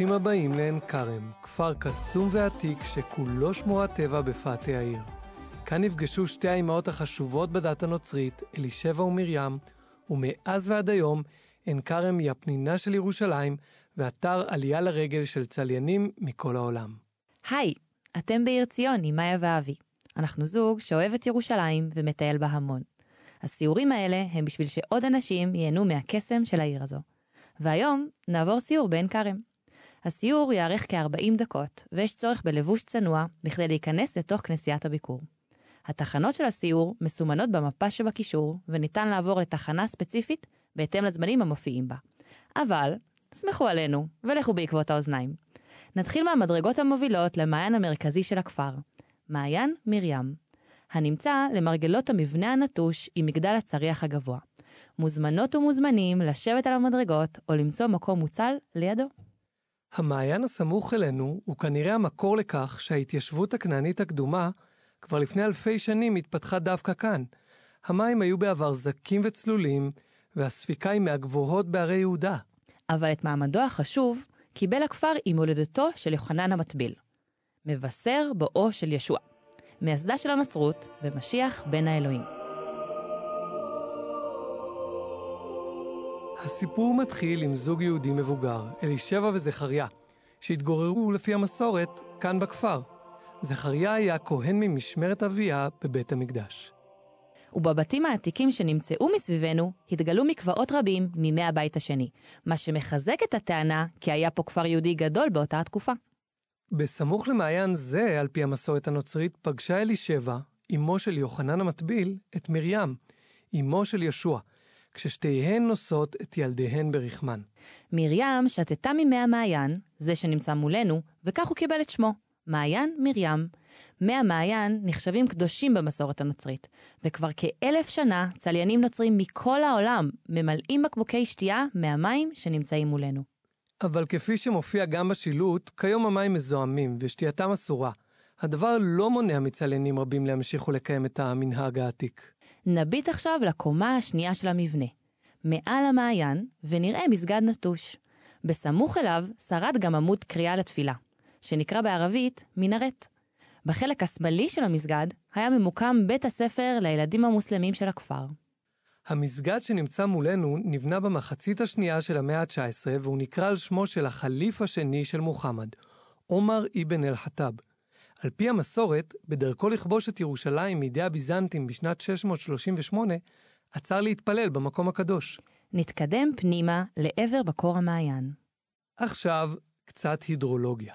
ברוכים הבאים לעין כרם, כפר קסום ועתיק שכולו שמורת טבע בפאתי העיר. כאן נפגשו שתי האימהות החשובות בדת הנוצרית, אלישבע ומרים, ומאז ועד היום עין כרם היא הפנינה של ירושלים ואתר עלייה לרגל של צליינים מכל העולם. היי, אתם בעיר ציון עם מאיה ואבי. אנחנו זוג שאוהב את ירושלים ומטייל בה המון. הסיורים האלה הם בשביל שעוד אנשים ייהנו מהקסם של העיר הזו. והיום נעבור סיור בעין כרם. הסיור יארך כ-40 דקות, ויש צורך בלבוש צנוע בכדי להיכנס לתוך כנסיית הביקור. התחנות של הסיור מסומנות במפה שבקישור, וניתן לעבור לתחנה ספציפית בהתאם לזמנים המופיעים בה. אבל, סמכו עלינו, ולכו בעקבות האוזניים. נתחיל מהמדרגות המובילות למעיין המרכזי של הכפר, מעיין מרים, הנמצא למרגלות המבנה הנטוש עם מגדל הצריח הגבוה. מוזמנות ומוזמנים לשבת על המדרגות או למצוא מקום מוצל לידו. המעיין הסמוך אלינו הוא כנראה המקור לכך שההתיישבות הכנענית הקדומה כבר לפני אלפי שנים התפתחה דווקא כאן. המים היו בעבר זקים וצלולים, והספיקה היא מהגבוהות בערי יהודה. אבל את מעמדו החשוב קיבל הכפר עם הולדתו של יוחנן המטביל. מבשר בואו של ישוע, מייסדה של הנצרות ומשיח בין האלוהים. הסיפור מתחיל עם זוג יהודי מבוגר, אלישבע וזכריה, שהתגוררו לפי המסורת כאן בכפר. זכריה היה כהן ממשמרת אביה בבית המקדש. ובבתים העתיקים שנמצאו מסביבנו התגלו מקוואות רבים מימי הבית השני, מה שמחזק את הטענה כי היה פה כפר יהודי גדול באותה התקופה. בסמוך למעיין זה, על פי המסורת הנוצרית, פגשה אלישבע, אמו של יוחנן המטביל, את מרים, אמו של ישוע, כששתיהן נושאות את ילדיהן ברחמן. מרים שתתה ממי המעיין, זה שנמצא מולנו, וכך הוא קיבל את שמו, מעיין מרים. מי המעיין נחשבים קדושים במסורת הנוצרית, וכבר כאלף שנה צליינים נוצרים מכל העולם ממלאים בקבוקי שתייה מהמים שנמצאים מולנו. אבל כפי שמופיע גם בשילוט, כיום המים מזוהמים ושתייתם אסורה. הדבר לא מונע מצליינים רבים להמשיך ולקיים את המנהג העתיק. נביט עכשיו לקומה השנייה של המבנה. מעל המעיין, ונראה מסגד נטוש. בסמוך אליו שרד גם עמוד קריאה לתפילה, שנקרא בערבית מנהרת. בחלק השמאלי של המסגד היה ממוקם בית הספר לילדים המוסלמים של הכפר. המסגד שנמצא מולנו נבנה במחצית השנייה של המאה ה-19 והוא נקרא על שמו של החליף השני של מוחמד, עומר אבן אל-חטאב. על פי המסורת, בדרכו לכבוש את ירושלים מידי הביזנטים בשנת 638, עצר להתפלל במקום הקדוש. נתקדם פנימה לעבר בקור המעיין. עכשיו, קצת הידרולוגיה.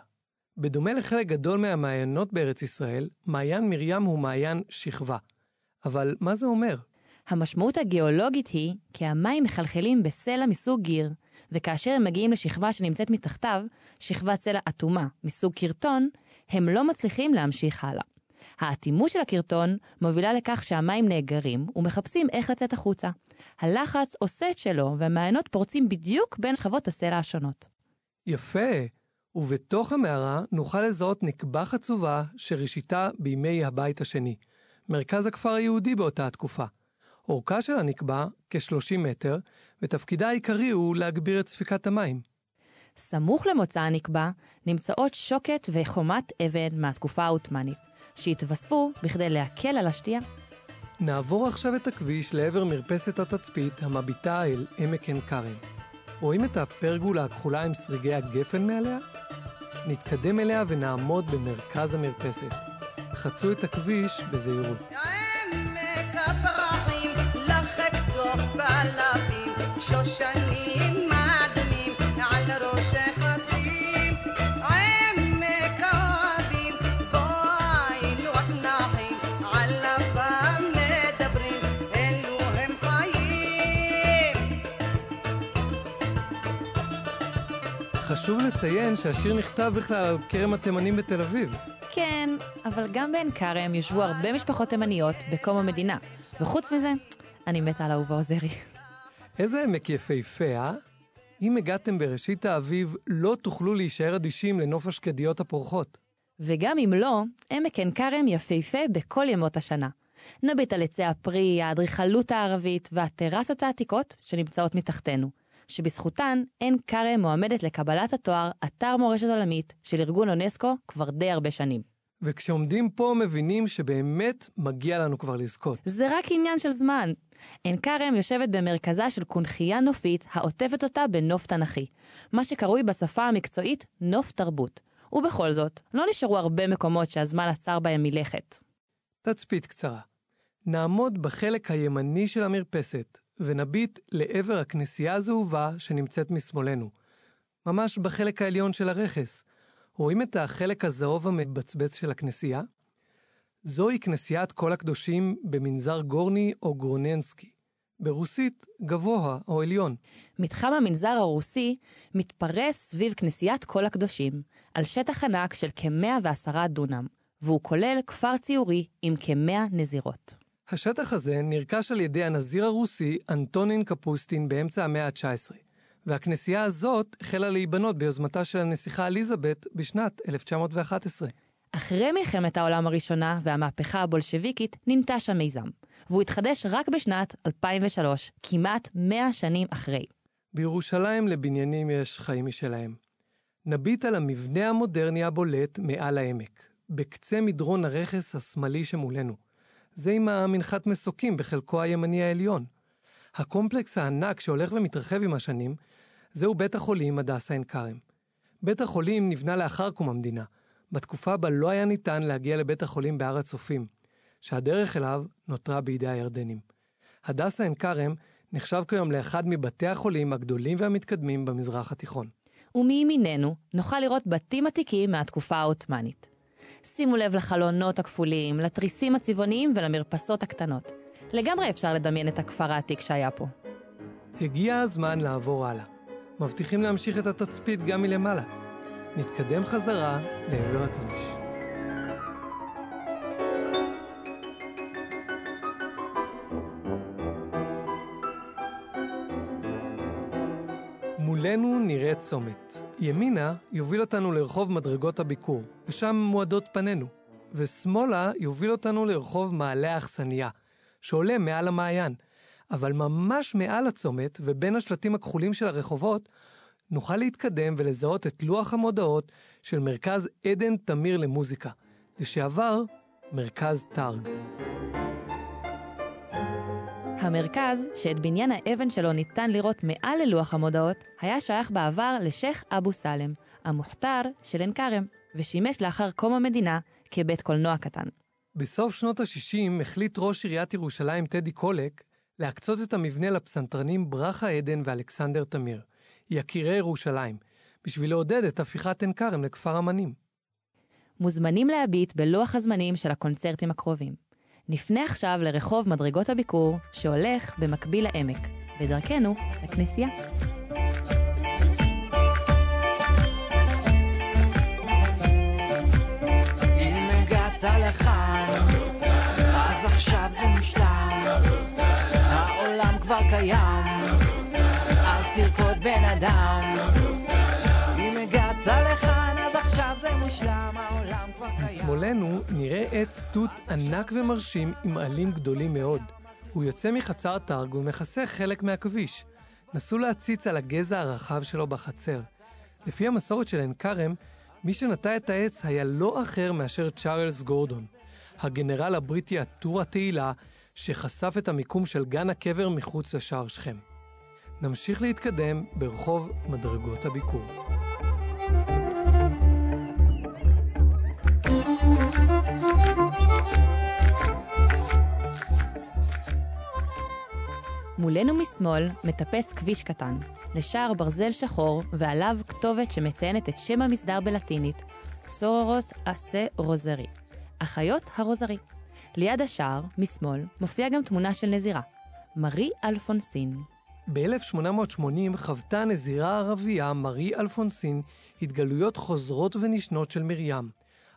בדומה לחלק גדול מהמעיינות בארץ ישראל, מעיין מרים הוא מעיין שכבה. אבל מה זה אומר? המשמעות הגיאולוגית היא כי המים מחלחלים בסלע מסוג גיר, וכאשר הם מגיעים לשכבה שנמצאת מתחתיו, שכבת סלע אטומה מסוג קרטון, הם לא מצליחים להמשיך הלאה. האטימות של הקרטון מובילה לכך שהמים נאגרים ומחפשים איך לצאת החוצה. הלחץ עושה את שלו והמעיינות פורצים בדיוק בין שכבות הסלע השונות. יפה, ובתוך המערה נוכל לזהות נקבה חצובה שראשיתה בימי הבית השני, מרכז הכפר היהודי באותה התקופה. אורכה של הנקבה כ-30 מטר, ותפקידה העיקרי הוא להגביר את ספיקת המים. סמוך למוצא הנקבה נמצאות שוקת וחומת אבן מהתקופה העות'מאנית, שהתווספו בכדי להקל על השתייה. נעבור עכשיו את הכביש לעבר מרפסת התצפית המביטה אל עמק עין כרם. רואים את הפרגולה הכחולה עם שריגי הגפן מעליה? נתקדם אליה ונעמוד במרכז המרפסת. חצו את הכביש בזהירות. עמק הפרחים, לך אקדוח בעלבים, שושנים חשוב לציין שהשיר נכתב בכלל על כרם התימנים בתל אביב. כן, אבל גם בעין כרם יושבו הרבה משפחות תימניות בקום המדינה, וחוץ מזה, אני מתה על אהובה עוזרי. איזה עמק יפהפה, אה? אם הגעתם בראשית האביב, לא תוכלו להישאר אדישים לנוף השקדיות הפורחות. וגם אם לא, עמק עין כרם יפהפה בכל ימות השנה. נביט על עצי הפרי, האדריכלות הערבית והטרסות העתיקות שנמצאות מתחתנו. שבזכותן עין כרם מועמדת לקבלת התואר אתר מורשת עולמית של ארגון אונסקו כבר די הרבה שנים. וכשעומדים פה מבינים שבאמת מגיע לנו כבר לזכות. זה רק עניין של זמן. עין כרם יושבת במרכזה של קונכייה נופית העוטפת אותה בנוף תנכי, מה שקרוי בשפה המקצועית נוף תרבות. ובכל זאת, לא נשארו הרבה מקומות שהזמן עצר בהם מלכת. תצפית קצרה. נעמוד בחלק הימני של המרפסת ונביט לעבר הכנסייה הזהובה שנמצאת משמאלנו. ממש בחלק העליון של הרכס. רואים את החלק הזהוב המבצבץ של הכנסייה? זוהי כנסיית כל הקדושים במנזר גורני או גורננסקי. ברוסית, גבוה או עליון. מתחם המנזר הרוסי מתפרס סביב כנסיית כל הקדושים, על שטח ענק של כ-110 דונם, והוא כולל כפר ציורי עם כ-100 נזירות. השטח הזה נרכש על ידי הנזיר הרוסי אנטונין קפוסטין באמצע המאה ה-19, והכנסייה הזאת החלה להיבנות ביוזמתה של הנסיכה אליזבת בשנת 1911. אחרי מלחמת העולם הראשונה והמהפכה הבולשביקית ננטש המיזם, והוא התחדש רק בשנת 2003, כמעט 100 שנים אחרי. בירושלים לבניינים יש חיים משלהם. נביט על המבנה המודרני הבולט מעל העמק, בקצה מדרון הרכס השמאלי שמולנו. זה עם המנחת מסוקים בחלקו הימני העליון. הקומפלקס הענק שהולך ומתרחב עם השנים, זהו בית החולים הדסה עין כרם. בית החולים נבנה לאחר קום המדינה, בתקופה בה לא היה ניתן להגיע לבית החולים בהר הצופים, שהדרך אליו נותרה בידי הירדנים. הדסה עין כרם נחשב כיום לאחד מבתי החולים הגדולים והמתקדמים במזרח התיכון. ומימיננו נוכל לראות בתים עתיקים מהתקופה העות'מאנית. שימו לב לחלונות הכפולים, לתריסים הצבעוניים ולמרפסות הקטנות. לגמרי אפשר לדמיין את הכפר העתיק שהיה פה. הגיע הזמן לעבור הלאה. מבטיחים להמשיך את התצפית גם מלמעלה. נתקדם חזרה לעבר הכביש. מולנו נראה צומת. ימינה יוביל אותנו לרחוב מדרגות הביקור, ושם מועדות פנינו. ושמאלה יוביל אותנו לרחוב מעלה האכסניה, שעולה מעל המעיין. אבל ממש מעל הצומת, ובין השלטים הכחולים של הרחובות, נוכל להתקדם ולזהות את לוח המודעות של מרכז עדן תמיר למוזיקה, לשעבר מרכז תרג. המרכז, שאת בניין האבן שלו ניתן לראות מעל ללוח המודעות, היה שייך בעבר לשייח' אבו סאלם, המוכתר של עין כרם, ושימש לאחר קום המדינה כבית קולנוע קטן. בסוף שנות ה-60 החליט ראש עיריית ירושלים טדי קולק להקצות את המבנה לפסנתרנים ברכה עדן ואלכסנדר תמיר, יקירי ירושלים, בשביל לעודד את הפיכת עין כרם לכפר אמנים. מוזמנים להביט בלוח הזמנים של הקונצרטים הקרובים. נפנה עכשיו לרחוב מדרגות הביקור, שהולך במקביל לעמק, בדרכנו לכנסייה. אם הגעת כבר קיים, אז תרקוד בן אדם. משמאלנו נראה עץ תות ענק ומרשים עם עלים גדולים מאוד. הוא יוצא מחצר תרג ומכסה חלק מהכביש. נסו להציץ על הגזע הרחב שלו בחצר. לפי המסורת של עין כרם, מי שנטע את העץ היה לא אחר מאשר צ'ארלס גורדון, הגנרל הבריטי עטור התהילה שחשף את המיקום של גן הקבר מחוץ לשער שכם. נמשיך להתקדם ברחוב מדרגות הביקור. מולנו משמאל מטפס כביש קטן, לשער ברזל שחור ועליו כתובת שמציינת את שם המסדר בלטינית, סורורוס אסה רוזרי, אחיות הרוזרי. ליד השער, משמאל, מופיעה גם תמונה של נזירה, מארי אלפונסין. ב-1880 חוותה הנזירה הערבייה מארי אלפונסין התגלויות חוזרות ונשנות של מרים,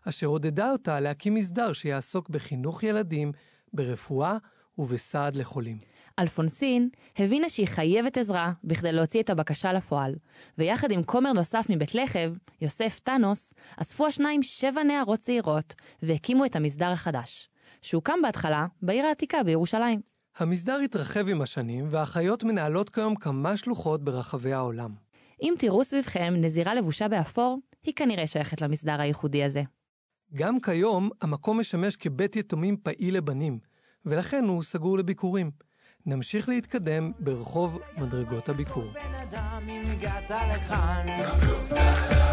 אשר עודדה אותה להקים מסדר שיעסוק בחינוך ילדים, ברפואה ובסעד לחולים. אלפונסין הבינה שהיא חייבת עזרה בכדי להוציא את הבקשה לפועל, ויחד עם כומר נוסף מבית לחב, יוסף טאנוס, אספו השניים שבע נערות צעירות והקימו את המסדר החדש, שהוקם בהתחלה בעיר העתיקה בירושלים. המסדר התרחב עם השנים, והאחיות מנהלות כיום כמה שלוחות ברחבי העולם. אם תראו סביבכם נזירה לבושה באפור, היא כנראה שייכת למסדר הייחודי הזה. גם כיום המקום משמש כבית יתומים פעיל לבנים, ולכן הוא סגור לביקורים. נמשיך להתקדם ברחוב מדרגות הביקור.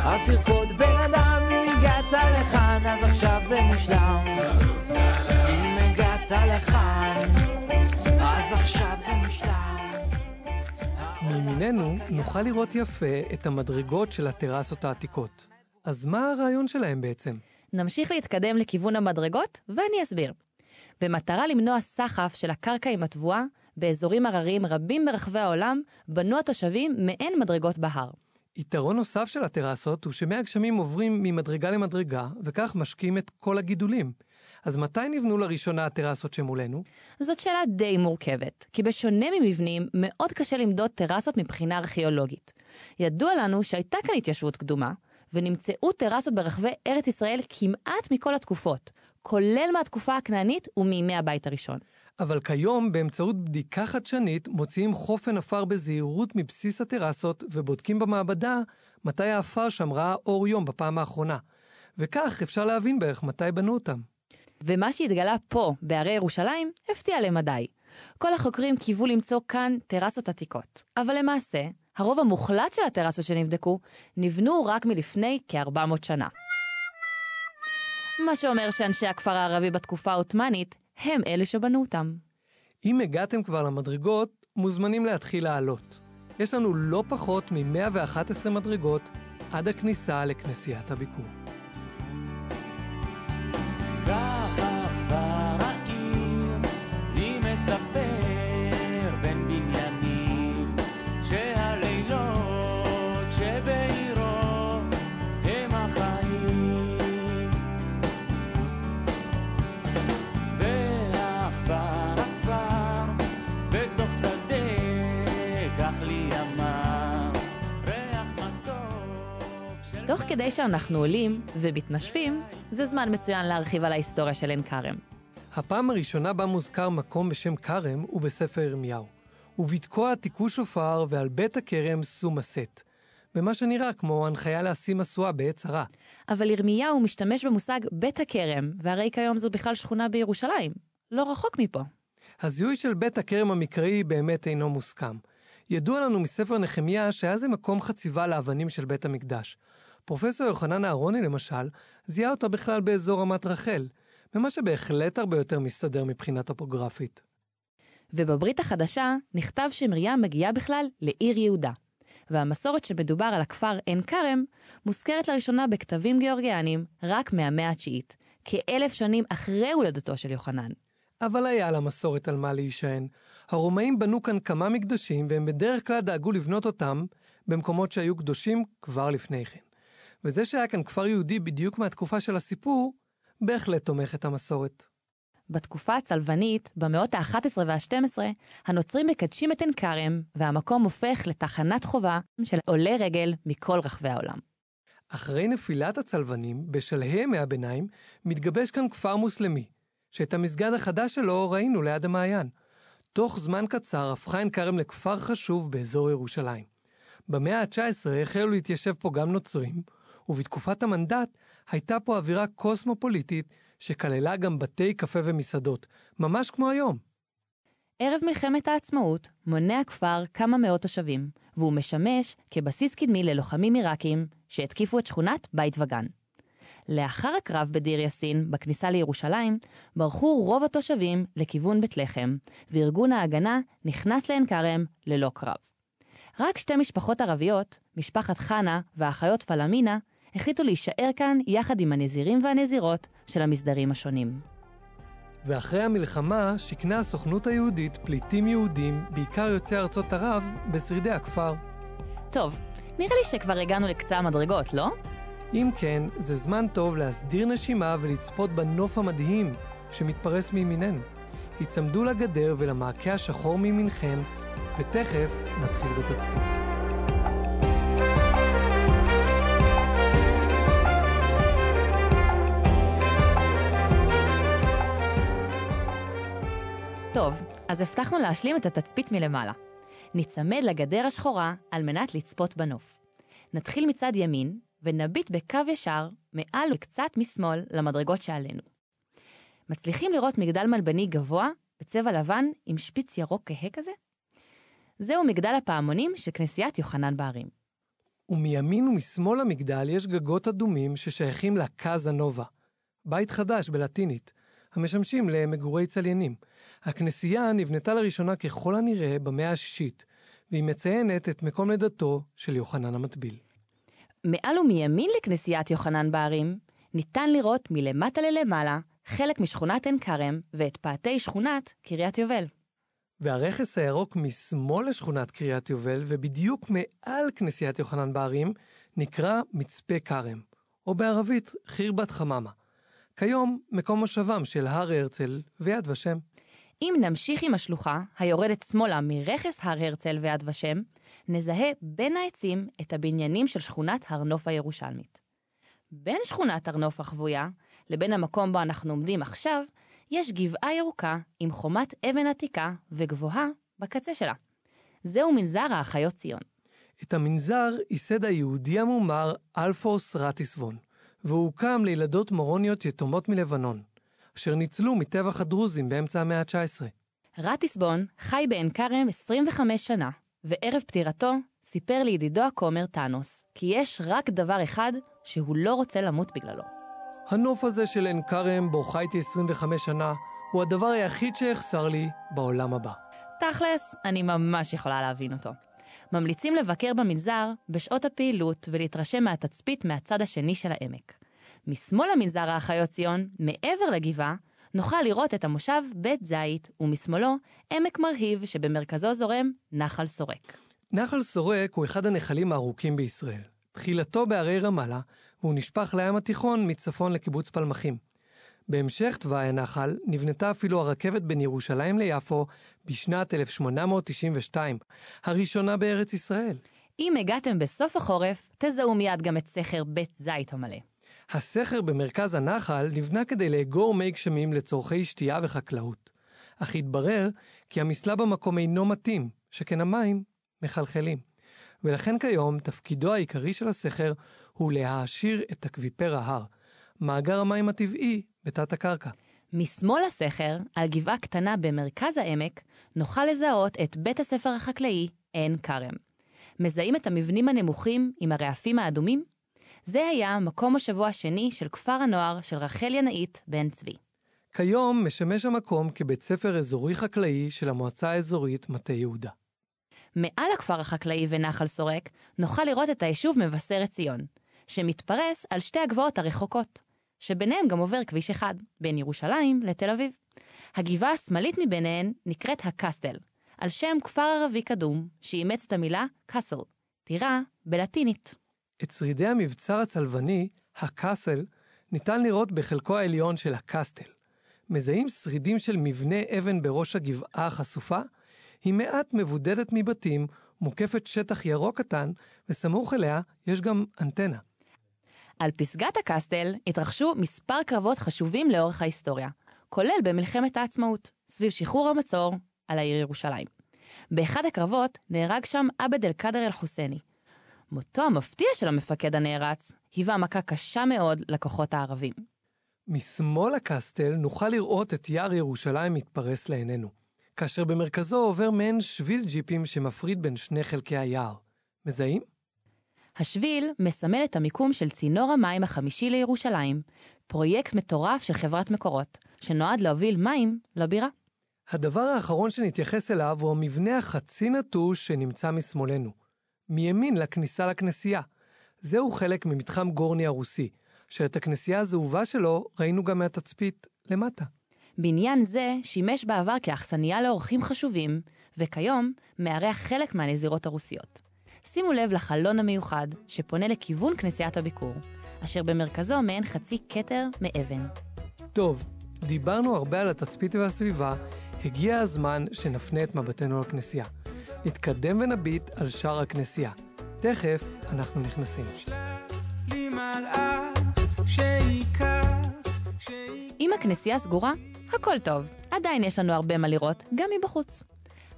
אז תרקוד בן אדם אם הגעת לכאן אז עכשיו זה מושלם אם הגעת לכאן אז עכשיו זה מושלם מימיננו נוכל לראות יפה את המדרגות של הטרסות העתיקות. אז מה הרעיון שלהם בעצם? נמשיך להתקדם לכיוון המדרגות, ואני אסביר. במטרה למנוע סחף של הקרקע עם התבואה, באזורים הרריים רבים ברחבי העולם, בנו התושבים מעין מדרגות בהר. יתרון נוסף של הטרסות הוא שמי הגשמים עוברים ממדרגה למדרגה, וכך משקים את כל הגידולים. אז מתי נבנו לראשונה הטרסות שמולנו? זאת שאלה די מורכבת, כי בשונה ממבנים, מאוד קשה למדוד טרסות מבחינה ארכיאולוגית. ידוע לנו שהייתה כאן התיישבות קדומה, ונמצאו טרסות ברחבי ארץ ישראל כמעט מכל התקופות, כולל מהתקופה הכנענית ומימי הבית הראשון. אבל כיום, באמצעות בדיקה חדשנית, מוציאים חופן עפר בזהירות מבסיס הטרסות ובודקים במעבדה מתי העפר שם ראה אור יום בפעם האחרונה. וכך אפשר להבין בערך מתי בנו אותם. ומה שהתגלה פה, בהרי ירושלים, הפתיע למדי. כל החוקרים קיוו למצוא כאן טרסות עתיקות, אבל למעשה, הרוב המוחלט של הטרסות שנבדקו נבנו רק מלפני כ-400 שנה. מה שאומר שאנשי הכפר הערבי בתקופה העות'מאנית הם אלה שבנו אותם. אם הגעתם כבר למדרגות, מוזמנים להתחיל לעלות. יש לנו לא פחות מ-111 מדרגות עד הכניסה לכנסיית הביקור. כך תוך כדי שאנחנו עולים ומתנשפים, זה זמן מצוין להרחיב על ההיסטוריה של עין כרם. הפעם הראשונה בה מוזכר מקום בשם כרם הוא בספר ירמיהו. ובתקוע תיקעו שופר ועל בית הכרם שום הסת. במה שנראה כמו הנחיה להשיא משואה בעת צרה. אבל ירמיהו משתמש במושג בית הכרם, והרי כיום זו בכלל שכונה בירושלים. לא רחוק מפה. הזיהוי של בית הכרם המקראי באמת אינו מוסכם. ידוע לנו מספר נחמיה שהיה זה מקום חציבה לאבנים של בית המקדש. פרופסור יוחנן אהרוני למשל, זיהה אותה בכלל באזור רמת רחל, במה שבהחלט הרבה יותר מסתדר מבחינה טופוגרפית. ובברית החדשה נכתב שמרים מגיעה בכלל לעיר יהודה. והמסורת שמדובר על הכפר עין כרם מוזכרת לראשונה בכתבים גיאורגיאנים רק מהמאה התשיעית, כאלף שנים אחרי הולדתו של יוחנן. אבל היה לה מסורת על מה להישען. הרומאים בנו כאן כמה מקדשים, והם בדרך כלל דאגו לבנות אותם במקומות שהיו קדושים כבר לפני כן. וזה שהיה כאן כפר יהודי בדיוק מהתקופה של הסיפור, בהחלט תומך את המסורת. בתקופה הצלבנית, במאות ה-11 וה-12, הנוצרים מקדשים את עין כרם, והמקום הופך לתחנת חובה של עולי רגל מכל רחבי העולם. אחרי נפילת הצלבנים, בשלהי ימי הביניים, מתגבש כאן כפר מוסלמי, שאת המסגד החדש שלו ראינו ליד המעיין. תוך זמן קצר הפכה עין כרם לכפר חשוב באזור ירושלים. במאה ה-19 החלו להתיישב פה גם נוצרים, ובתקופת המנדט הייתה פה אווירה קוסמופוליטית שכללה גם בתי קפה ומסעדות, ממש כמו היום. ערב מלחמת העצמאות מונה הכפר כמה מאות תושבים, והוא משמש כבסיס קדמי ללוחמים עיראקים שהתקיפו את שכונת בית וגן. לאחר הקרב בדיר יאסין, בכניסה לירושלים, ברחו רוב התושבים לכיוון בית לחם, וארגון ההגנה נכנס לעין כרם ללא קרב. רק שתי משפחות ערביות, משפחת חנה והאחיות פלמינה, החליטו להישאר כאן יחד עם הנזירים והנזירות של המסדרים השונים. ואחרי המלחמה שיכנה הסוכנות היהודית פליטים יהודים, בעיקר יוצאי ארצות ערב, בשרידי הכפר. טוב, נראה לי שכבר הגענו לקצה המדרגות, לא? אם כן, זה זמן טוב להסדיר נשימה ולצפות בנוף המדהים שמתפרס מימיננו. היצמדו לגדר ולמעקה השחור מימינכם, ותכף נתחיל בתצפית. טוב, אז הבטחנו להשלים את התצפית מלמעלה. ניצמד לגדר השחורה על מנת לצפות בנוף. נתחיל מצד ימין, ונביט בקו ישר, מעל וקצת משמאל, למדרגות שעלינו. מצליחים לראות מגדל מלבני גבוה, בצבע לבן, עם שפיץ ירוק כהה כזה? זהו מגדל הפעמונים של כנסיית יוחנן בערים. ומימין ומשמאל למגדל יש גגות אדומים ששייכים לקאזה נובה, בית חדש בלטינית, המשמשים למגורי צליינים. הכנסייה נבנתה לראשונה ככל הנראה במאה השישית, והיא מציינת את מקום לידתו של יוחנן המטביל. מעל ומימין לכנסיית יוחנן בערים, ניתן לראות מלמטה ללמעלה חלק משכונת עין כרם ואת פאתי שכונת קריית יובל. והרכס הירוק משמאל לשכונת קריית יובל, ובדיוק מעל כנסיית יוחנן בערים, נקרא מצפה כרם, או בערבית חירבת חממה. כיום מקום מושבם של הר הרצל ויד ושם. אם נמשיך עם השלוחה, היורדת שמאלה מרכס הר הרצל ויד ושם, נזהה בין העצים את הבניינים של שכונת הר נוף הירושלמית. בין שכונת הר נוף החבויה לבין המקום בו אנחנו עומדים עכשיו, יש גבעה ירוקה עם חומת אבן עתיקה וגבוהה בקצה שלה. זהו מנזר האחיות ציון. את המנזר ייסד היהודי המומר אלפוס רטיסבון, והוא הוקם לילדות מורוניות יתומות מלבנון, אשר ניצלו מטבח הדרוזים באמצע המאה ה-19. רטיסבון חי בעין כרם 25 שנה, וערב פטירתו סיפר לידידו הכומר טאנוס, כי יש רק דבר אחד שהוא לא רוצה למות בגללו. הנוף הזה של עין כרם, בו חייתי 25 שנה, הוא הדבר היחיד שיחסר לי בעולם הבא. תכלס, אני ממש יכולה להבין אותו. ממליצים לבקר במנזר בשעות הפעילות ולהתרשם מהתצפית מהצד השני של העמק. משמאל למנזר האחיות ציון, מעבר לגבעה, נוכל לראות את המושב בית זית, ומשמאלו עמק מרהיב שבמרכזו זורם נחל סורק. נחל סורק הוא אחד הנחלים הארוכים בישראל. תחילתו בהרי רמאללה, והוא נשפך לים התיכון מצפון לקיבוץ פלמחים. בהמשך תוואי הנחל נבנתה אפילו הרכבת בין ירושלים ליפו בשנת 1892, הראשונה בארץ ישראל. אם הגעתם בסוף החורף, תזהו מיד גם את סכר בית זית המלא. הסכר במרכז הנחל נבנה כדי לאגור מי גשמים לצורכי שתייה וחקלאות. אך התברר כי המסלע במקום אינו מתאים, שכן המים מחלחלים. ולכן כיום תפקידו העיקרי של הסכר הוא להעשיר את אקוויפר ההר, מאגר המים הטבעי בתת הקרקע. משמאל לסכר, על גבעה קטנה במרכז העמק, נוכל לזהות את בית הספר החקלאי עין כרם. מזהים את המבנים הנמוכים עם הרעפים האדומים? זה היה מקום השבוע השני של כפר הנוער של רחל ינאית בן צבי. כיום משמש המקום כבית ספר אזורי חקלאי של המועצה האזורית מטה יהודה. מעל הכפר החקלאי ונחל סורק, נוכל לראות את היישוב מבשרת ציון, שמתפרס על שתי הגבעות הרחוקות, שביניהם גם עובר כביש אחד, בין ירושלים לתל אביב. הגבעה השמאלית מביניהן נקראת הקסטל, על שם כפר ערבי קדום, שאימץ את המילה קאסל, טירה בלטינית. את שרידי המבצר הצלבני, הקאסל, ניתן לראות בחלקו העליון של הקסטל. מזהים שרידים של מבנה אבן בראש הגבעה החשופה? היא מעט מבודדת מבתים, מוקפת שטח ירוק קטן, וסמוך אליה יש גם אנטנה. על פסגת הקסטל התרחשו מספר קרבות חשובים לאורך ההיסטוריה, כולל במלחמת העצמאות, סביב שחרור המצור על העיר ירושלים. באחד הקרבות נהרג שם עבד אל-קאדר אל-חוסייני. מותו המפתיע של המפקד הנערץ היווה מכה קשה מאוד לכוחות הערבים. משמאל הקסטל נוכל לראות את יער ירושלים מתפרס לעינינו, כאשר במרכזו עובר מעין שביל ג'יפים שמפריד בין שני חלקי היער. מזהים? השביל מסמל את המיקום של צינור המים החמישי לירושלים, פרויקט מטורף של חברת מקורות, שנועד להוביל מים לבירה. הדבר האחרון שנתייחס אליו הוא המבנה החצי נטוש שנמצא משמאלנו, מימין לכניסה לכנסייה. זהו חלק ממתחם גורני הרוסי, שאת הכנסייה הזהובה שלו ראינו גם מהתצפית למטה. בניין זה שימש בעבר כאכסניה לאורחים חשובים, וכיום מארח חלק מהנזירות הרוסיות. שימו לב לחלון המיוחד שפונה לכיוון כנסיית הביקור, אשר במרכזו מעין חצי כתר מאבן. טוב, דיברנו הרבה על התצפית והסביבה, הגיע הזמן שנפנה את מבטנו לכנסייה. נתקדם ונביט על שער הכנסייה. תכף אנחנו נכנסים. אם הכנסייה סגורה, הכל טוב, עדיין יש לנו הרבה מה לראות, גם מבחוץ.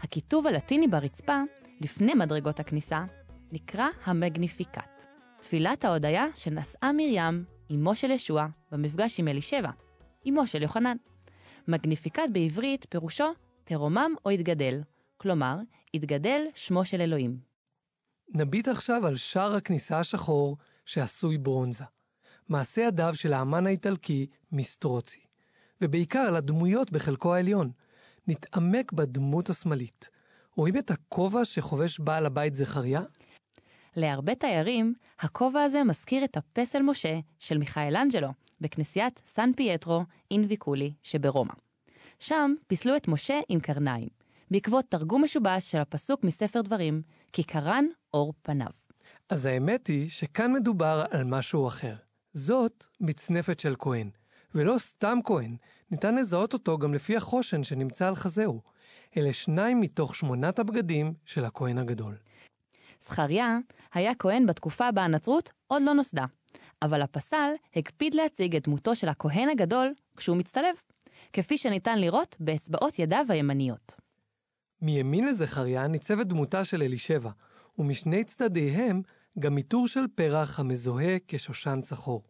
הכיתוב הלטיני ברצפה, לפני מדרגות הכניסה, נקרא המגניפיקט. תפילת ההודיה שנשאה מרים, אמו של ישוע, במפגש עם אלישבע, אמו של יוחנן. מגניפיקט בעברית פירושו תרומם או יתגדל, כלומר, יתגדל שמו של אלוהים. נביט עכשיו על שער הכניסה השחור שעשוי ברונזה. מעשה ידיו של האמן האיטלקי מיסטרוצי. ובעיקר על הדמויות בחלקו העליון. נתעמק בדמות השמאלית. רואים את הכובע שחובש בעל הבית זכריה? להרבה תיירים, הכובע הזה מזכיר את הפסל משה של מיכאלנג'לו בכנסיית סן פייטרו אינביקולי שברומא. שם פיסלו את משה עם קרניים, בעקבות תרגום משובש של הפסוק מספר דברים, כי קרן אור פניו. אז האמת היא שכאן מדובר על משהו אחר. זאת מצנפת של כהן, ולא סתם כהן, ניתן לזהות אותו גם לפי החושן שנמצא על חזהו. אלה שניים מתוך שמונת הבגדים של הכהן הגדול. זכריה היה כהן בתקופה בה הנצרות עוד לא נוסדה, אבל הפסל הקפיד להציג את דמותו של הכהן הגדול כשהוא מצטלב, כפי שניתן לראות באצבעות ידיו הימניות. מימין לזכריה ניצבת דמותה של אלישבע, ומשני צדדיהם גם עיטור של פרח המזוהה כשושן צחור.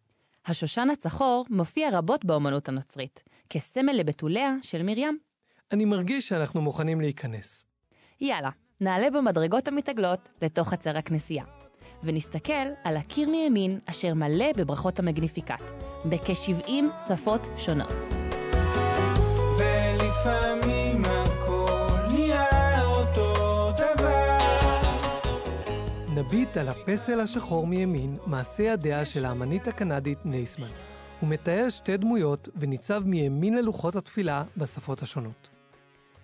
השושן הצחור מופיע רבות באמנות הנוצרית, כסמל לבתוליה של מרים. אני מרגיש שאנחנו מוכנים להיכנס. יאללה, נעלה במדרגות המתעגלות לתוך חצר הכנסייה, ונסתכל על הקיר מימין אשר מלא בברכות המגניפיקט, בכ-70 שפות שונות. ולפעמים הכל נהיה אותו דבר. נביט על הפסל השחור מימין, מעשה ידיה של האמנית הקנדית נייסמן. הוא מתאר שתי דמויות וניצב מימין ללוחות התפילה בשפות השונות.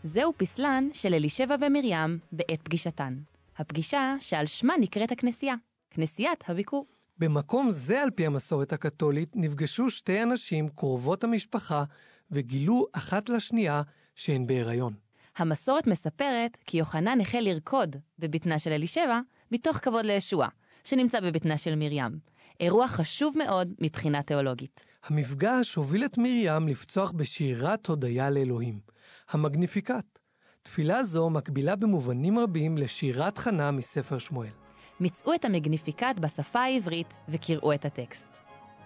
זהו פסלן של אלישבע ומרים בעת פגישתן. הפגישה שעל שמה נקראת הכנסייה, כנסיית הביקור. במקום זה, על פי המסורת הקתולית, נפגשו שתי אנשים קרובות המשפחה וגילו אחת לשנייה שהן בהיריון. המסורת מספרת כי יוחנן החל לרקוד בבטנה של אלישבע מתוך כבוד לישוע, שנמצא בבטנה של מרים. אירוע חשוב מאוד מבחינה תיאולוגית. המפגש הוביל את מרים לפצוח בשירת הודיה לאלוהים, המגניפיקט. תפילה זו מקבילה במובנים רבים לשירת חנה מספר שמואל. מצאו את המגניפיקט בשפה העברית וקראו את הטקסט.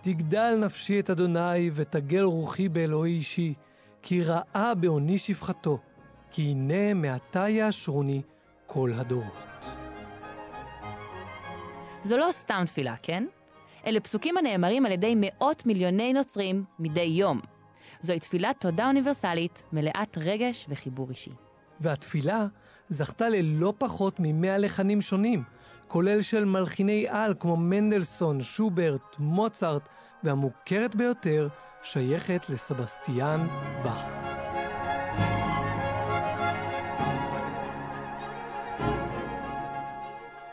תגדל נפשי את אדוני ותגל רוחי באלוהי אישי, כי ראה בעוני שפחתו, כי הנה מעתה יאשרוני כל הדורות. זו לא סתם תפילה, כן? אלה פסוקים הנאמרים על ידי מאות מיליוני נוצרים מדי יום. זוהי תפילת תודה אוניברסלית, מלאת רגש וחיבור אישי. והתפילה זכתה ללא פחות ממאה לחנים שונים, כולל של מלחיני על כמו מנדלסון, שוברט, מוצרט, והמוכרת ביותר שייכת לסבסטיאן באך.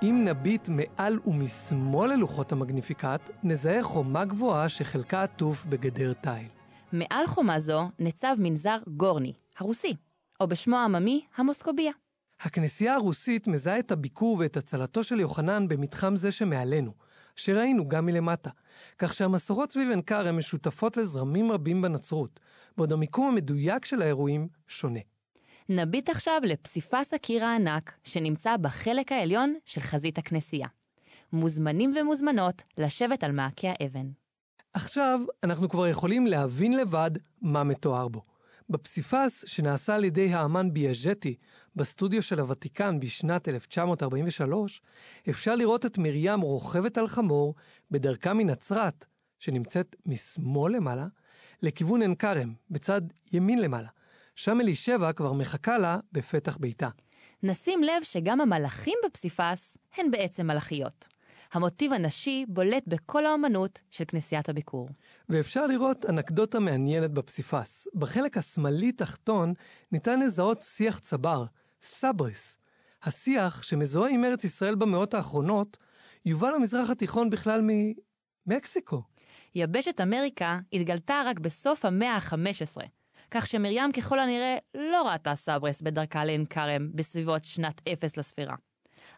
אם נביט מעל ומשמאל ללוחות המגניפיקט, נזהה חומה גבוהה שחלקה עטוף בגדר תיל. מעל חומה זו ניצב מנזר גורני, הרוסי, או בשמו העממי, המוסקוביה. הכנסייה הרוסית מזהה את הביקור ואת הצלתו של יוחנן במתחם זה שמעלינו, שראינו גם מלמטה, כך שהמסורות סביב עין כרם משותפות לזרמים רבים בנצרות, בעוד המיקום המדויק של האירועים שונה. נביט עכשיו לפסיפס הקיר הענק שנמצא בחלק העליון של חזית הכנסייה. מוזמנים ומוזמנות לשבת על מעקה האבן. עכשיו אנחנו כבר יכולים להבין לבד מה מתואר בו. בפסיפס שנעשה על ידי האמן ביאז'טי בסטודיו של הוותיקן בשנת 1943, אפשר לראות את מרים רוכבת על חמור בדרכה מנצרת, שנמצאת משמאל למעלה, לכיוון עין כרם, בצד ימין למעלה. שם אלישבע כבר מחכה לה בפתח ביתה. נשים לב שגם המלאכים בפסיפס הן בעצם מלאכיות. המוטיב הנשי בולט בכל האמנות של כנסיית הביקור. ואפשר לראות אנקדוטה מעניינת בפסיפס. בחלק השמאלי תחתון ניתן לזהות שיח צבר, סברס. השיח, שמזוהה עם ארץ ישראל במאות האחרונות, יובא למזרח התיכון בכלל ממקסיקו. יבשת אמריקה התגלתה רק בסוף המאה ה-15, כך שמרים ככל הנראה לא ראתה סברס בדרכה לעין כרם בסביבות שנת אפס לספירה.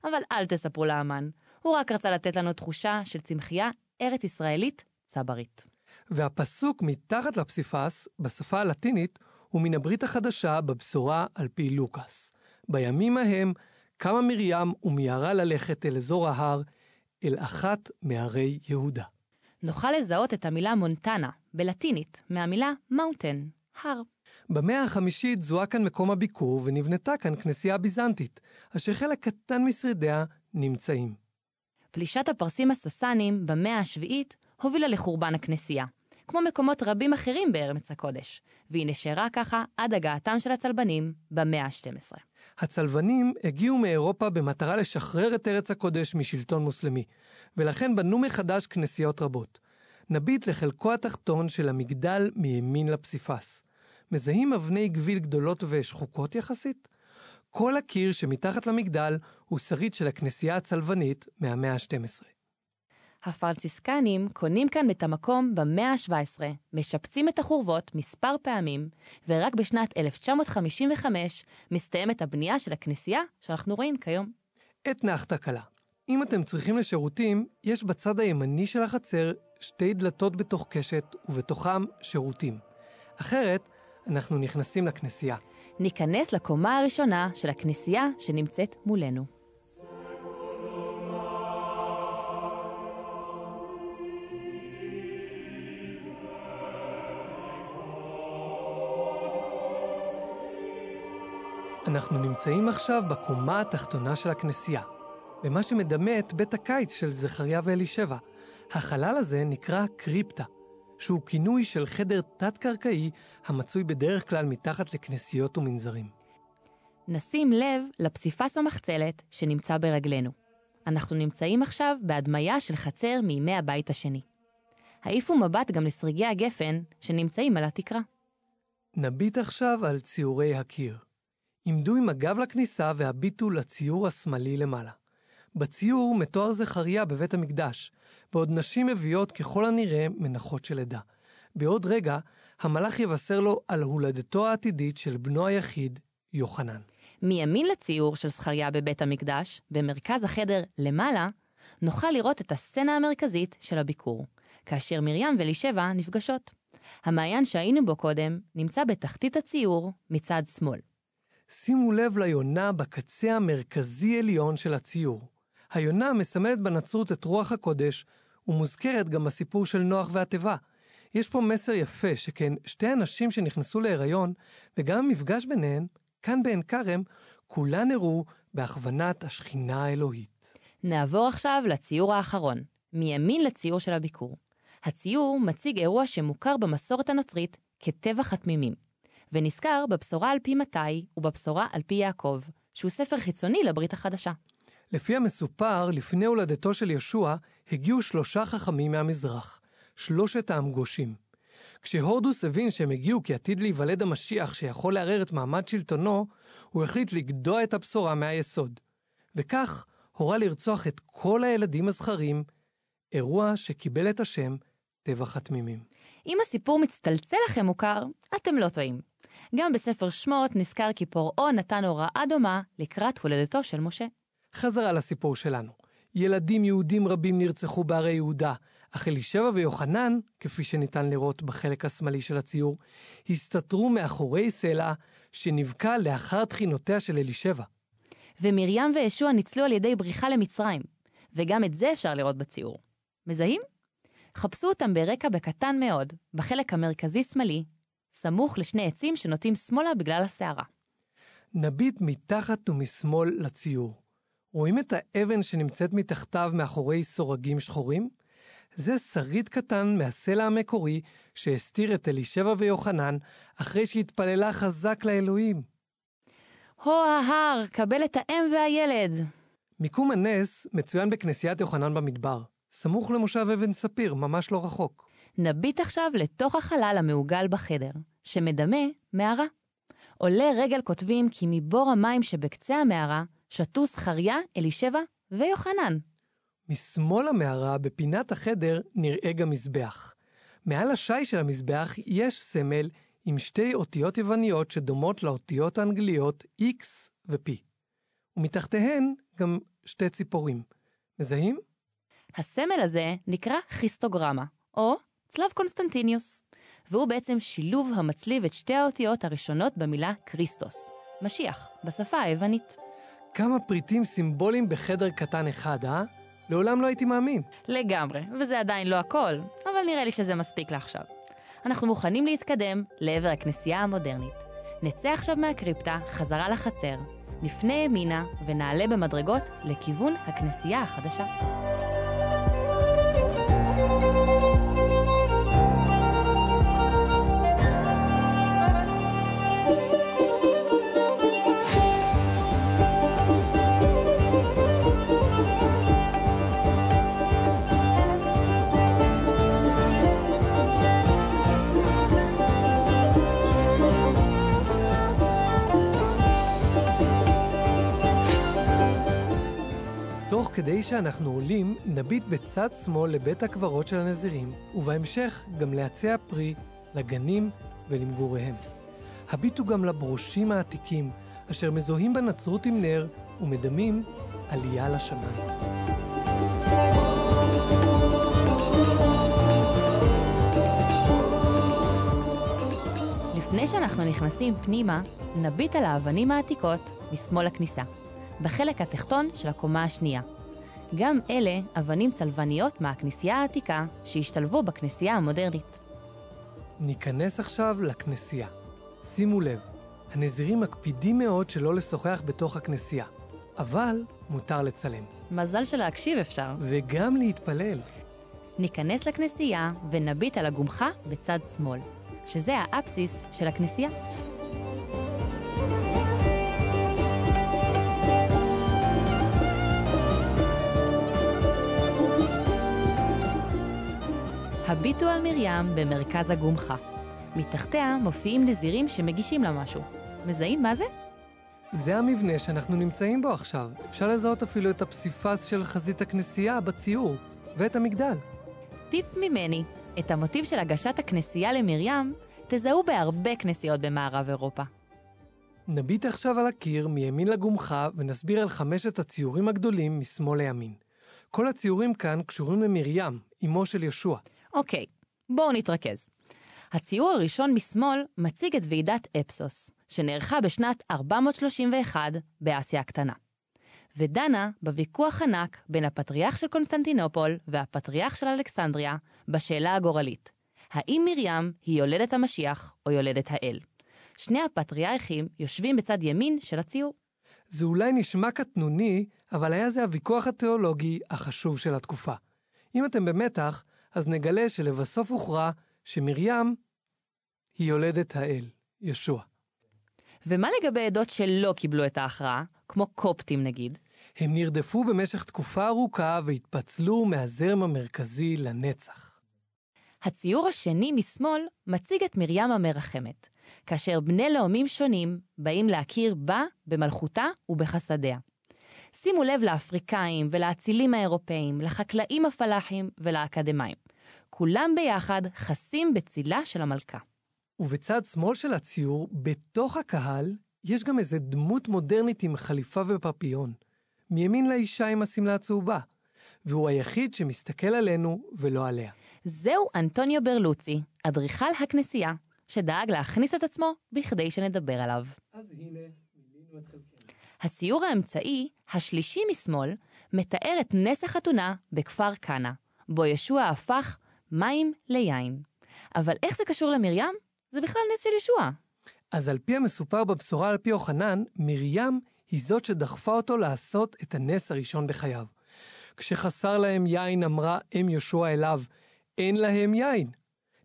אבל אל תספרו לאמן, הוא רק רצה לתת לנו תחושה של צמחייה ארץ ישראלית צברית. והפסוק מתחת לפסיפס, בשפה הלטינית, הוא מן הברית החדשה בבשורה על פי לוקאס. בימים ההם קמה מרים ומיהרה ללכת אל אזור ההר, אל אחת מערי יהודה. נוכל לזהות את המילה montana, בלטינית, מהמילה mountain, הר. במאה החמישית זוהה כאן מקום הביקור ונבנתה כאן כנסייה ביזנטית, אשר חלק קטן משרידיה נמצאים. פלישת הפרסים הססנים במאה השביעית הובילה לחורבן הכנסייה, כמו מקומות רבים אחרים בארץ הקודש, והיא נשארה ככה עד הגעתם של הצלבנים במאה ה-12. הצלבנים הגיעו מאירופה במטרה לשחרר את ארץ הקודש משלטון מוסלמי, ולכן בנו מחדש כנסיות רבות. נביט לחלקו התחתון של המגדל מימין לפסיפס. מזהים אבני גביל גדולות ושחוקות יחסית? כל הקיר שמתחת למגדל הוא שריד של הכנסייה הצלבנית מהמאה ה-12. הפרנציסקנים קונים כאן את המקום במאה ה-17, משפצים את החורבות מספר פעמים, ורק בשנת 1955 מסתיימת הבנייה של הכנסייה שאנחנו רואים כיום. אתנה קלה. אם אתם צריכים לשירותים, יש בצד הימני של החצר שתי דלתות בתוך קשת, ובתוכם שירותים. אחרת, אנחנו נכנסים לכנסייה. ניכנס לקומה הראשונה של הכנסייה שנמצאת מולנו. אנחנו נמצאים עכשיו בקומה התחתונה של הכנסייה, במה שמדמה את בית הקיץ של זכריה ואלישבע. החלל הזה נקרא קריפטה, שהוא כינוי של חדר תת-קרקעי המצוי בדרך כלל מתחת לכנסיות ומנזרים. נשים לב לפסיפס המחצלת שנמצא ברגלינו. אנחנו נמצאים עכשיו בהדמיה של חצר מימי הבית השני. העיפו מבט גם לסריגי הגפן שנמצאים על התקרה. נביט עכשיו על ציורי הקיר. עמדו עם הגב לכניסה והביטו לציור השמאלי למעלה. בציור מתואר זכריה בבית המקדש, בעוד נשים מביאות ככל הנראה מנחות של עדה. בעוד רגע, המלאך יבשר לו על הולדתו העתידית של בנו היחיד, יוחנן. מימין לציור של זכריה בבית המקדש, במרכז החדר למעלה, נוכל לראות את הסצנה המרכזית של הביקור, כאשר מרים ואלישבע נפגשות. המעיין שהיינו בו קודם נמצא בתחתית הציור מצד שמאל. שימו לב ליונה בקצה המרכזי עליון של הציור. היונה מסמלת בנצרות את רוח הקודש, ומוזכרת גם בסיפור של נוח והתיבה. יש פה מסר יפה, שכן שתי הנשים שנכנסו להיריון, וגם המפגש ביניהן, כאן בעין כרם, כולן הראו בהכוונת השכינה האלוהית. נעבור עכשיו לציור האחרון, מימין לציור של הביקור. הציור מציג אירוע שמוכר במסורת הנוצרית כטבח התמימים, ונזכר בבשורה על פי מתי ובבשורה על פי יעקב, שהוא ספר חיצוני לברית החדשה. לפי המסופר, לפני הולדתו של ישוע, הגיעו שלושה חכמים מהמזרח, שלושת האמגושים. כשהורדוס הבין שהם הגיעו כי עתיד להיוולד המשיח שיכול לערער את מעמד שלטונו, הוא החליט לגדוע את הבשורה מהיסוד. וכך הורה לרצוח את כל הילדים הזכרים, אירוע שקיבל את השם טבח התמימים. אם הסיפור מצטלצל לכם מוכר, אתם לא טועים. גם בספר שמות נזכר כי פרעה נתן הוראה דומה לקראת הולדתו של משה. חזרה לסיפור שלנו. ילדים יהודים רבים נרצחו בערי יהודה, אך אלישבע ויוחנן, כפי שניתן לראות בחלק השמאלי של הציור, הסתתרו מאחורי סלע שנבקע לאחר תחינותיה של אלישבע. ומרים וישוע ניצלו על ידי בריחה למצרים, וגם את זה אפשר לראות בציור. מזהים? חפשו אותם ברקע בקטן מאוד, בחלק המרכזי-שמאלי, סמוך לשני עצים שנוטים שמאלה בגלל הסערה. נביט מתחת ומשמאל לציור. רואים את האבן שנמצאת מתחתיו מאחורי סורגים שחורים? זה שריד קטן מהסלע המקורי שהסתיר את אלישבע ויוחנן אחרי שהתפללה חזק לאלוהים. הו ההר, קבל את האם והילד. מיקום הנס מצוין בכנסיית יוחנן במדבר, סמוך למושב אבן ספיר, ממש לא רחוק. נביט עכשיו לתוך החלל המעוגל בחדר, שמדמה מערה. עולה רגל כותבים כי מבור המים שבקצה המערה שתו זכריה, אלישבע ויוחנן. משמאל המערה, בפינת החדר, נראה גם מזבח. מעל השיש של המזבח יש סמל עם שתי אותיות יווניות שדומות לאותיות האנגליות X ו-P. ומתחתיהן גם שתי ציפורים. מזהים? הסמל הזה נקרא כריסטוגרמה, או צלב קונסטנטיניוס. והוא בעצם שילוב המצליב את שתי האותיות הראשונות במילה כריסטוס, משיח, בשפה היוונית. כמה פריטים סימבוליים בחדר קטן אחד, אה? לעולם לא הייתי מאמין. לגמרי, וזה עדיין לא הכל, אבל נראה לי שזה מספיק לעכשיו. אנחנו מוכנים להתקדם לעבר הכנסייה המודרנית. נצא עכשיו מהקריפטה, חזרה לחצר, נפנה ימינה ונעלה במדרגות לכיוון הכנסייה החדשה. תוך כדי שאנחנו עולים, נביט בצד שמאל לבית הקברות של הנזירים, ובהמשך גם לעצי הפרי, לגנים ולמגוריהם. הביטו גם לברושים העתיקים, אשר מזוהים בנצרות עם נר ומדמים עלייה לשמיים. לפני שאנחנו נכנסים פנימה, נביט על האבנים העתיקות משמאל הכניסה, בחלק התחתון של הקומה השנייה. גם אלה אבנים צלבניות מהכנסייה העתיקה שהשתלבו בכנסייה המודרנית. ניכנס עכשיו לכנסייה. שימו לב, הנזירים מקפידים מאוד שלא לשוחח בתוך הכנסייה, אבל מותר לצלם, מזל שלהקשיב אפשר. וגם להתפלל. ניכנס לכנסייה ונביט על הגומחה בצד שמאל, שזה האפסיס של הכנסייה. הביטו על מרים במרכז הגומחה. מתחתיה מופיעים נזירים שמגישים לה משהו. מזהים מה זה? זה המבנה שאנחנו נמצאים בו עכשיו. אפשר לזהות אפילו את הפסיפס של חזית הכנסייה בציור, ואת המגדל. טיפ ממני, את המוטיב של הגשת הכנסייה למרים תזהו בהרבה כנסיות במערב אירופה. נביט עכשיו על הקיר מימין לגומחה ונסביר על חמשת הציורים הגדולים משמאל לימין. כל הציורים כאן קשורים למרים, אמו של ישוע. אוקיי, בואו נתרכז. הציור הראשון משמאל מציג את ועידת אפסוס, שנערכה בשנת 431 באסיה הקטנה. ודנה בוויכוח ענק בין הפטריארך של קונסטנטינופול והפטריארך של אלכסנדריה בשאלה הגורלית, האם מרים היא יולדת המשיח או יולדת האל? שני הפטריארכים יושבים בצד ימין של הציור. זה אולי נשמע קטנוני, אבל היה זה הוויכוח התיאולוגי החשוב של התקופה. אם אתם במתח, אז נגלה שלבסוף הוכרע שמרים היא יולדת האל, ישוע. ומה לגבי עדות שלא קיבלו את ההכרעה, כמו קופטים נגיד? הם נרדפו במשך תקופה ארוכה והתפצלו מהזרם המרכזי לנצח. הציור השני משמאל מציג את מרים המרחמת, כאשר בני לאומים שונים באים להכיר בה, במלכותה ובחסדיה. שימו לב לאפריקאים ולאצילים האירופאים, לחקלאים הפלאחים ולאקדמאים. כולם ביחד חסים בצילה של המלכה. ובצד שמאל של הציור, בתוך הקהל, יש גם איזה דמות מודרנית עם חליפה ופפיון. מימין לאישה עם השמלה הצהובה. והוא היחיד שמסתכל עלינו ולא עליה. זהו אנטוניו ברלוצי, אדריכל הכנסייה, שדאג להכניס את עצמו בכדי שנדבר עליו. אז הנה, מילינו את חלקנו. הציור האמצעי, השלישי משמאל, מתאר את נס החתונה בכפר קאנה, בו ישוע הפך מים ליין. אבל איך זה קשור למרים? זה בכלל נס של ישוע. אז על פי המסופר בבשורה על פי יוחנן, מרים היא זאת שדחפה אותו לעשות את הנס הראשון בחייו. כשחסר להם יין אמרה אם יהושע אליו, אין להם יין.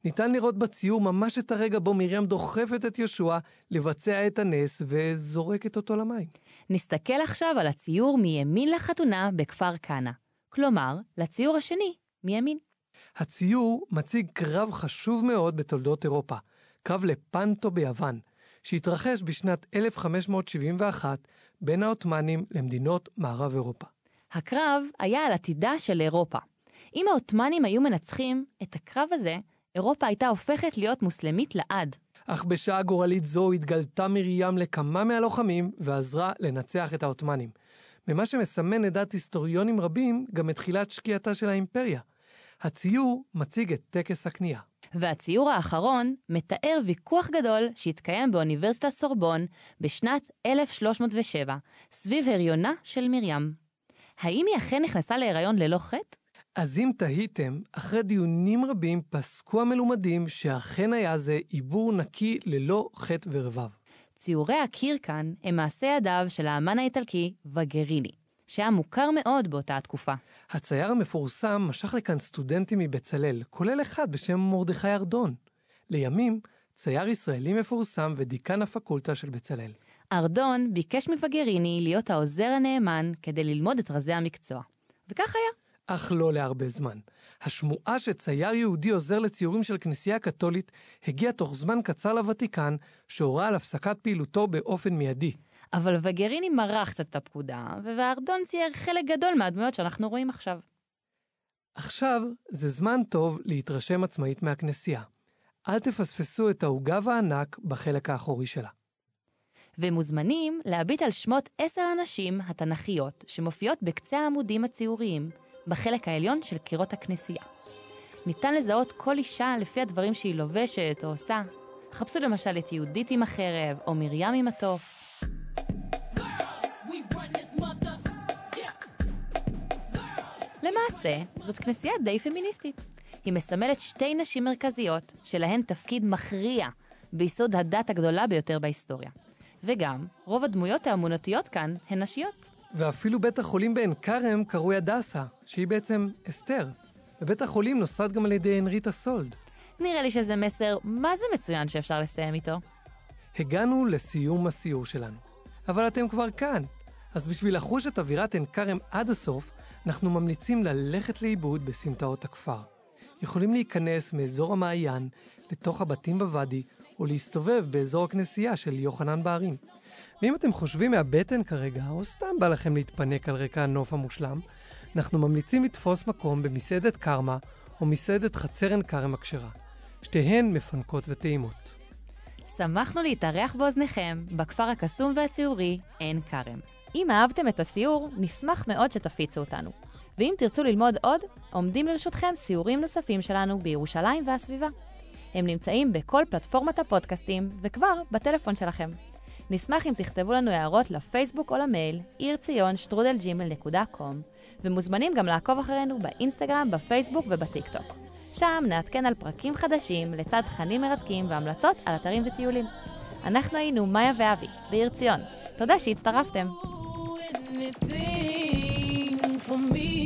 ניתן לראות בציור ממש את הרגע בו מרים דוחפת את יהושע לבצע את הנס וזורקת אותו למים. נסתכל עכשיו על הציור מימין לחתונה בכפר קאנה. כלומר, לציור השני מימין. הציור מציג קרב חשוב מאוד בתולדות אירופה, קרב לפנטו ביוון, שהתרחש בשנת 1571 בין העות'מאנים למדינות מערב אירופה. הקרב היה על עתידה של אירופה. אם העות'מאנים היו מנצחים את הקרב הזה, אירופה הייתה הופכת להיות מוסלמית לעד. אך בשעה גורלית זו התגלתה מרים לכמה מהלוחמים ועזרה לנצח את העות'מאנים. במה שמסמן לדעת היסטוריונים רבים גם את תחילת שקיעתה של האימפריה. הציור מציג את טקס הקנייה. והציור האחרון מתאר ויכוח גדול שהתקיים באוניברסיטת סורבון בשנת 1307, סביב הריונה של מרים. האם היא אכן נכנסה להיריון ללא חטא? אז אם תהיתם, אחרי דיונים רבים פסקו המלומדים שאכן היה זה עיבור נקי ללא חטא ורבב. ציורי הקיר כאן הם מעשה ידיו של האמן האיטלקי וגריני, שהיה מוכר מאוד באותה התקופה. הצייר המפורסם משך לכאן סטודנטים מבצלאל, כולל אחד בשם מרדכי ארדון. לימים, צייר ישראלי מפורסם ודיקן הפקולטה של בצלאל. ארדון ביקש מווגריני להיות העוזר הנאמן כדי ללמוד את רזי המקצוע. וכך היה. אך לא להרבה זמן. השמועה שצייר יהודי עוזר לציורים של כנסייה קתולית הגיעה תוך זמן קצר לוותיקן, שהורה על הפסקת פעילותו באופן מיידי. אבל וגריני מרח קצת את הפקודה, וארדון צייר חלק גדול מהדמויות שאנחנו רואים עכשיו. עכשיו זה זמן טוב להתרשם עצמאית מהכנסייה. אל תפספסו את העוגב הענק בחלק האחורי שלה. ומוזמנים להביט על שמות עשר הנשים התנ"כיות שמופיעות בקצה העמודים הציוריים, בחלק העליון של קירות הכנסייה. ניתן לזהות כל אישה לפי הדברים שהיא לובשת או עושה. חפשו למשל את יהודית עם החרב, או מרים עם התוף. למעשה, זאת כנסייה די פמיניסטית. היא מסמלת שתי נשים מרכזיות, שלהן תפקיד מכריע ביסוד הדת הגדולה ביותר בהיסטוריה. וגם, רוב הדמויות האמונותיות כאן הן נשיות. ואפילו בית החולים בעין כרם קרוי הדסה, שהיא בעצם אסתר. ובית החולים נוסד גם על ידי הנריטה סולד. נראה לי שזה מסר מה זה מצוין שאפשר לסיים איתו. הגענו לסיום הסיור שלנו. אבל אתם כבר כאן. אז בשביל לחוש את אווירת עין כרם עד הסוף, אנחנו ממליצים ללכת לאיבוד בסמטאות הכפר. יכולים להיכנס מאזור המעיין לתוך הבתים בוואדי, או להסתובב באזור הכנסייה של יוחנן בערים. ואם אתם חושבים מהבטן כרגע, או סתם בא לכם להתפנק על רקע הנוף המושלם, אנחנו ממליצים לתפוס מקום במסעדת קרמה, או מסעדת חצר עין כרם הכשרה. שתיהן מפנקות וטעימות. שמחנו להתארח באוזניכם בכפר הקסום והציורי עין כרם. אם אהבתם את הסיור, נשמח מאוד שתפיצו אותנו. ואם תרצו ללמוד עוד, עומדים לרשותכם סיורים נוספים שלנו בירושלים והסביבה. הם נמצאים בכל פלטפורמת הפודקאסטים וכבר בטלפון שלכם. נשמח אם תכתבו לנו הערות לפייסבוק או למייל עיר ציון שטרודלג'ימל.קום ומוזמנים גם לעקוב אחרינו באינסטגרם, בפייסבוק ובטיקטוק. שם נעדכן על פרקים חדשים לצד תכנים מרתקים והמלצות על אתרים וטיולים. אנחנו היינו מאיה ואבי, בעיר ציון. תודה שהצטרפתם. anything for me.